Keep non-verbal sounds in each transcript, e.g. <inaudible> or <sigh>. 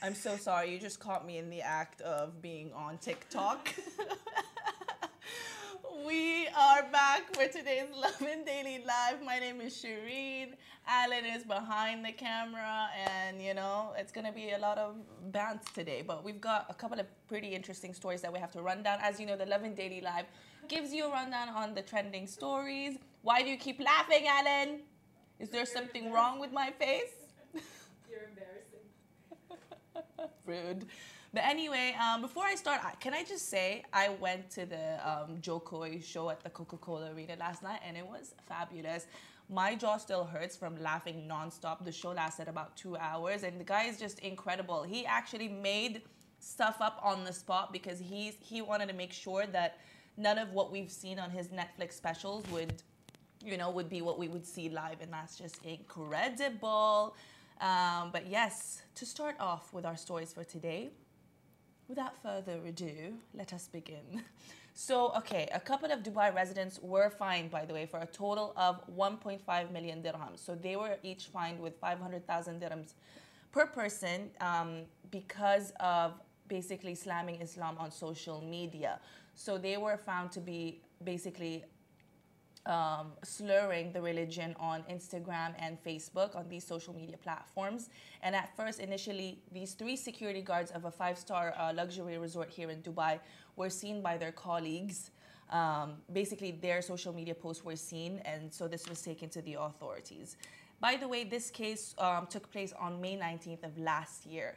I'm so sorry. You just caught me in the act of being on TikTok. <laughs> we are back for today's Lovin Daily Live. My name is Shireen. Alan is behind the camera, and you know, it's gonna be a lot of bands today. But we've got a couple of pretty interesting stories that we have to run down. As you know, the Lovin Daily Live gives you a rundown on the trending stories. Why do you keep laughing, Alan? Is there something wrong with my face? You're embarrassing. <laughs> Rude. But anyway, um, before I start, can I just say I went to the um, Jo Koy show at the Coca Cola Arena last night and it was fabulous. My jaw still hurts from laughing nonstop. The show lasted about two hours and the guy is just incredible. He actually made stuff up on the spot because he's he wanted to make sure that none of what we've seen on his Netflix specials would you know, would be what we would see live, and that's just incredible. Um, but yes, to start off with our stories for today, without further ado, let us begin. <laughs> So, okay, a couple of Dubai residents were fined, by the way, for a total of 1.5 million dirhams. So they were each fined with 500,000 dirhams per person um, because of basically slamming Islam on social media. So they were found to be basically um, slurring the religion on Instagram and Facebook on these social media platforms. And at first, initially, these three security guards of a five star uh, luxury resort here in Dubai were seen by their colleagues. Um, basically, their social media posts were seen, and so this was taken to the authorities. By the way, this case um, took place on May 19th of last year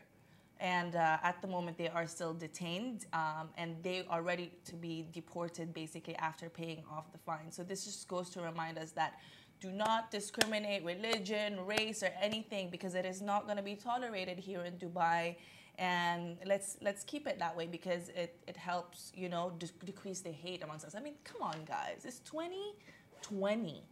and uh, at the moment they are still detained um, and they are ready to be deported basically after paying off the fine. So this just goes to remind us that do not discriminate religion race or anything because it is not going to be tolerated here in dubai. And let's let's keep it that way because it, it helps you know de- decrease the hate amongst us. I mean come on guys. It's 2020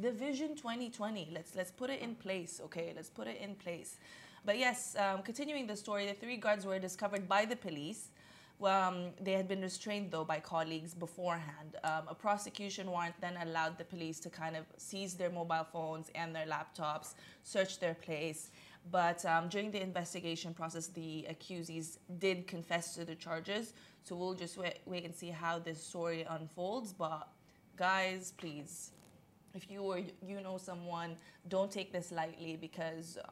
the vision 2020 let's let's put it in place okay? Let's put it in place but yes um, continuing the story the three guards were discovered by the police. Um, they had been restrained though by colleagues beforehand. Um, a prosecution warrant then allowed the police to kind of seize their mobile phones and their laptops search their place. But um, during the investigation process the accusees did confess to the charges. So we'll just wait, wait and see how this story unfolds. But guys please if you or you know someone, don't take this lightly because uh,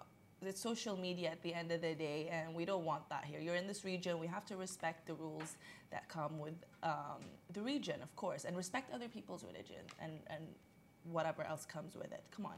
it's social media at the end of the day, and we don't want that here. You're in this region, we have to respect the rules that come with um, the region, of course, and respect other people's religion and, and whatever else comes with it. Come on.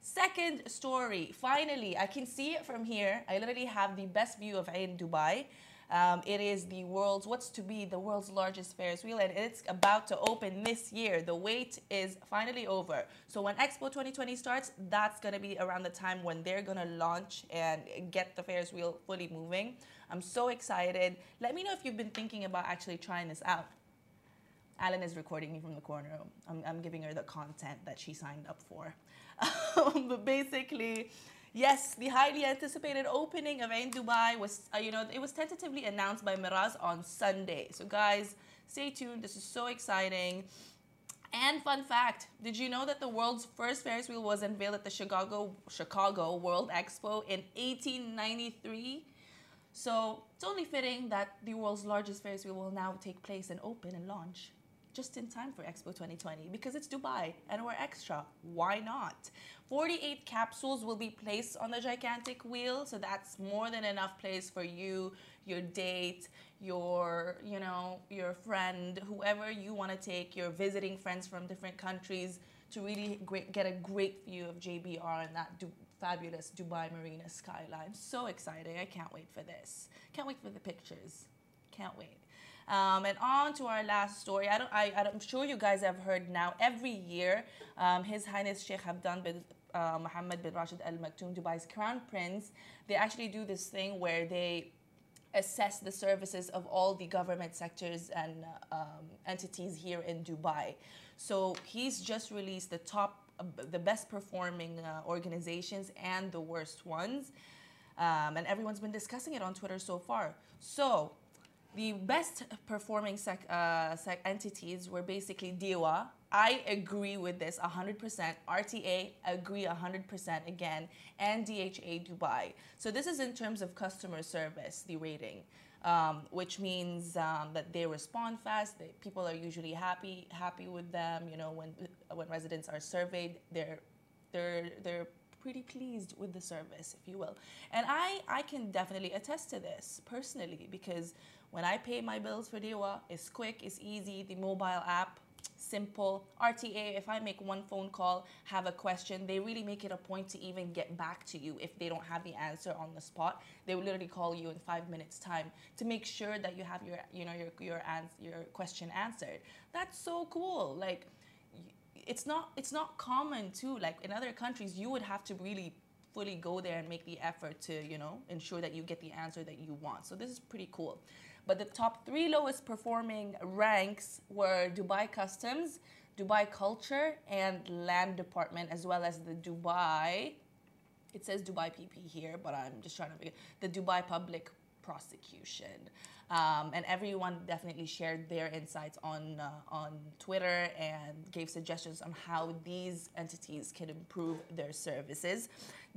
Second story. Finally, I can see it from here. I literally have the best view of Ain Dubai. Um, it is the world's, what's to be the world's largest Ferris wheel, and it's about to open this year. The wait is finally over. So when Expo 2020 starts, that's going to be around the time when they're going to launch and get the Ferris wheel fully moving. I'm so excited. Let me know if you've been thinking about actually trying this out. Alan is recording me from the corner. I'm, I'm giving her the content that she signed up for. <laughs> but basically, yes, the highly anticipated opening of Ain Dubai was, uh, you know, it was tentatively announced by Meraas on Sunday. So guys, stay tuned. This is so exciting. And fun fact, did you know that the world's first Ferris wheel was unveiled at the Chicago Chicago World Expo in 1893? So it's only fitting that the world's largest Ferris wheel will now take place and open and launch just in time for Expo 2020 because it's Dubai and we're extra. Why not? 48 capsules will be placed on the gigantic wheel, so that's more than enough place for you, your date, your, you know, your friend, whoever you want to take, your visiting friends from different countries to really get a great view of JBR and that du- fabulous Dubai Marina skyline. So exciting. I can't wait for this. Can't wait for the pictures. Can't wait. Um, and on to our last story. I don't, I, I'm sure you guys have heard now. Every year, um, His Highness Sheikh Hamdan bin uh, Mohammed bin Rashid Al Maktoum, Dubai's crown prince, they actually do this thing where they assess the services of all the government sectors and uh, um, entities here in Dubai. So he's just released the top, uh, the best performing uh, organizations and the worst ones. Um, and everyone's been discussing it on Twitter so far. So the best performing sec, uh, sec entities were basically DEWA, I agree with this 100%. RTA agree 100% again, and DHA Dubai. So this is in terms of customer service, the rating, um, which means um, that they respond fast. People are usually happy happy with them. You know, when when residents are surveyed, they're they're they're pretty pleased with the service, if you will. And I I can definitely attest to this personally because when I pay my bills for Dewa, it's quick, it's easy. The mobile app simple. RTA, if I make one phone call, have a question, they really make it a point to even get back to you if they don't have the answer on the spot. They will literally call you in five minutes time to make sure that you have your, you know, your, your, ans- your question answered. That's so cool. Like, it's not, it's not common too. Like in other countries, you would have to really fully go there and make the effort to, you know, ensure that you get the answer that you want. So this is pretty cool. But the top three lowest performing ranks were Dubai Customs, Dubai Culture, and Land Department, as well as the Dubai. It says Dubai PP here, but I'm just trying to figure the Dubai Public Prosecution. Um, and everyone definitely shared their insights on uh, on Twitter and gave suggestions on how these entities can improve their services.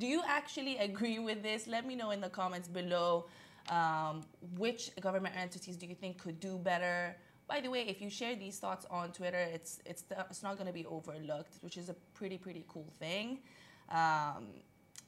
Do you actually agree with this? Let me know in the comments below. Um, which government entities do you think could do better? By the way, if you share these thoughts on Twitter, it's it's it's not going to be overlooked, which is a pretty pretty cool thing. Um,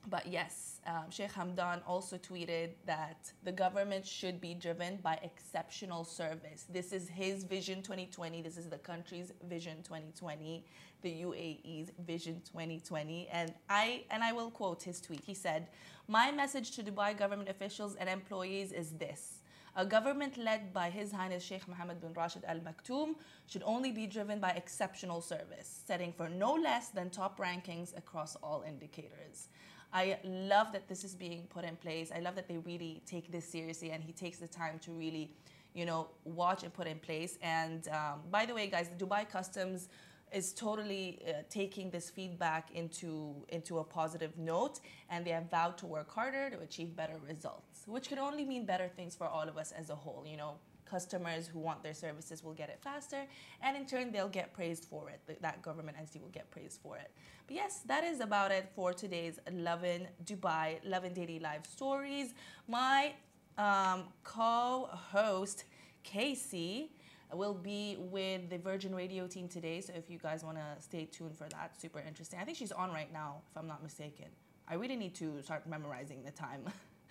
but yes, um, Sheikh Hamdan also tweeted that the government should be driven by exceptional service. This is his vision 2020. This is the country's vision 2020, the UAE's vision 2020. And I and I will quote his tweet. He said, "My message to Dubai government officials and employees is this." A government led by His Highness Sheikh Mohammed bin Rashid Al Maktoum should only be driven by exceptional service, setting for no less than top rankings across all indicators. I love that this is being put in place. I love that they really take this seriously and he takes the time to really, you know, watch and put in place. And um, by the way, guys, the Dubai Customs is totally uh, taking this feedback into into a positive note and they have vowed to work harder to achieve better results which could only mean better things for all of us as a whole you know? Customers who want their services will get it faster and in turn they'll get praised for it. That government entity will get praised for it. But yes that is about it for today's Lovin Dubai Lovin Daily Live stories. My um, co-host Casey will be with the Virgin Radio team today. So if you guys want to stay tuned for that, super interesting. I think she's on right now, if I'm not mistaken. I really need to start memorizing the time.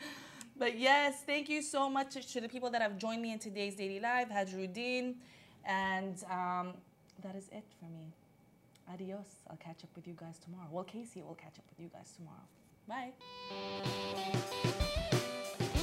<laughs> but yes, thank you so much to the people that have joined me in today's Daily Live, Hajruddin. And um, that is it for me. Adios. I'll catch up with you guys tomorrow. Well, Casey will catch up with you guys tomorrow. Bye.